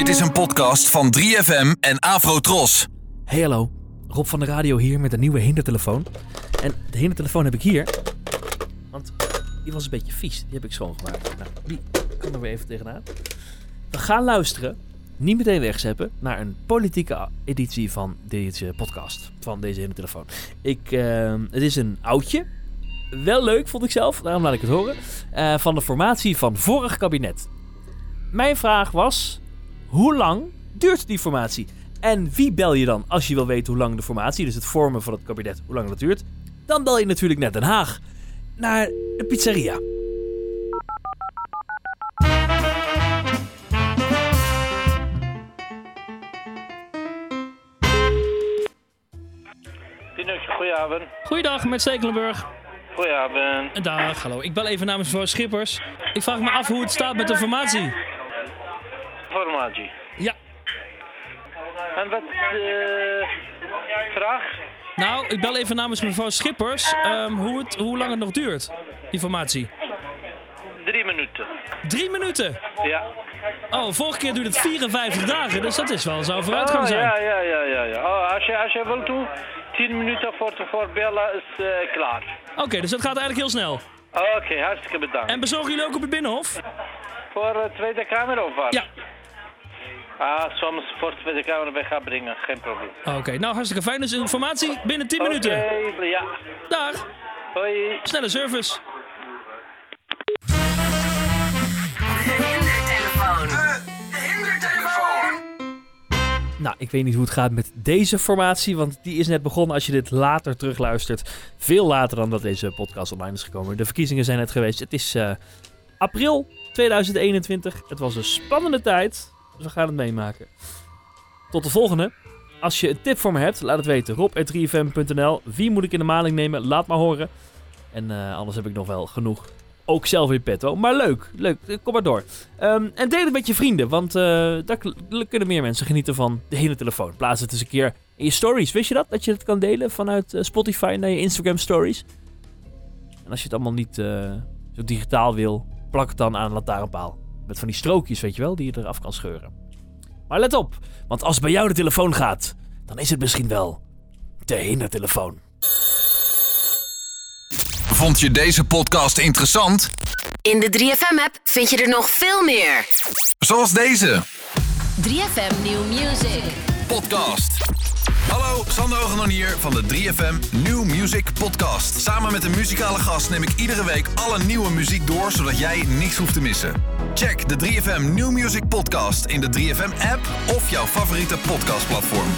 Dit is een podcast van 3FM en Afrotros. Hey hallo, Rob van de Radio hier met een nieuwe hindertelefoon. En de hindertelefoon heb ik hier, want die was een beetje vies. Die heb ik schoongemaakt. Nou, die kan er weer even tegenaan. We gaan luisteren, niet meteen wegzeppen, naar een politieke editie van deze podcast. Van deze hindertelefoon. Ik, eh, het is een oudje. Wel leuk, vond ik zelf. Daarom laat ik het horen. Eh, van de formatie van vorig kabinet. Mijn vraag was, hoe lang duurt die formatie? En wie bel je dan als je wil weten hoe lang de formatie, dus het vormen van het kabinet, hoe lang dat duurt? Dan bel je natuurlijk naar Den Haag, naar de pizzeria. Goedenavond. Goeiedag, met Stekelenburg. Goedenavond. Dag, hallo. Ik bel even namens mevrouw Schippers. Ik vraag me af hoe het staat met de formatie. Informatie. Ja, En wat eh vraag? nou, ik bel even namens mevrouw Schippers ehm, hoe, het, hoe lang het nog duurt, die formatie. Drie minuten. Drie minuten! Ja. Oh, vorige keer duurde het 54 dagen, dus dat is wel, zou vooruitgang Oh, zijn. ja, ja, ja, ja. ja. Oh, als, je, als je wilt doen, tien minuten voor tevoren bellen is eh, klaar. Oké, dus dat gaat eigenlijk heel snel. Oké, hartstikke bedankt. En bezorgen jullie ook op het Binnenhof? Voor de Tweede Kamer of wat? Ja. Ah, soms voor de Tweede Kamer weg gaan brengen, geen probleem. Oké, nou hartstikke fijn. Dus informatie binnen 10 minuten. Oké, ja. Dag, Hoi. snelle service. Nou, ik weet niet hoe het gaat met deze formatie, want die is net begonnen als je dit later terugluistert. Veel later dan dat deze podcast online is gekomen. De verkiezingen zijn net geweest. Het is eh, april 2021. Het was een spannende tijd. Dus we gaan het meemaken. Tot de volgende. Als je een tip voor me hebt, laat het weten. rob.3fm.nl Wie moet ik in de maling nemen? Laat maar horen. En eh, anders heb ik nog wel genoeg. Ook zelf in petto. Maar leuk. Leuk. Eh, Kom maar door. Ehm, en deel het met je vrienden. Want eh, daar kunnen meer mensen genieten van de hele telefoon. Plaats het eens een keer in je stories. Wist je dat? Dat je het kan delen vanuit Spotify naar je Instagram stories. En als je het allemaal niet zo digitaal wil, plak het dan aan een lantaarnpaal. Met van die strookjes, weet je wel, die je eraf kan scheuren. Maar let op, want als bij jou de telefoon gaat, dan is het misschien wel de hindertelefoon. Vond je deze podcast interessant? In de 3FM-app vind je er nog veel meer. Zoals deze 3FM New Music. podcast. Hallo, Sander Hogendoorn hier van de 3FM New Music Podcast. Samen met een muzikale gast neem ik iedere week alle nieuwe muziek door, zodat jij niks hoeft te missen. Check de 3FM New Music Podcast in de 3FM app of jouw favoriete podcastplatform.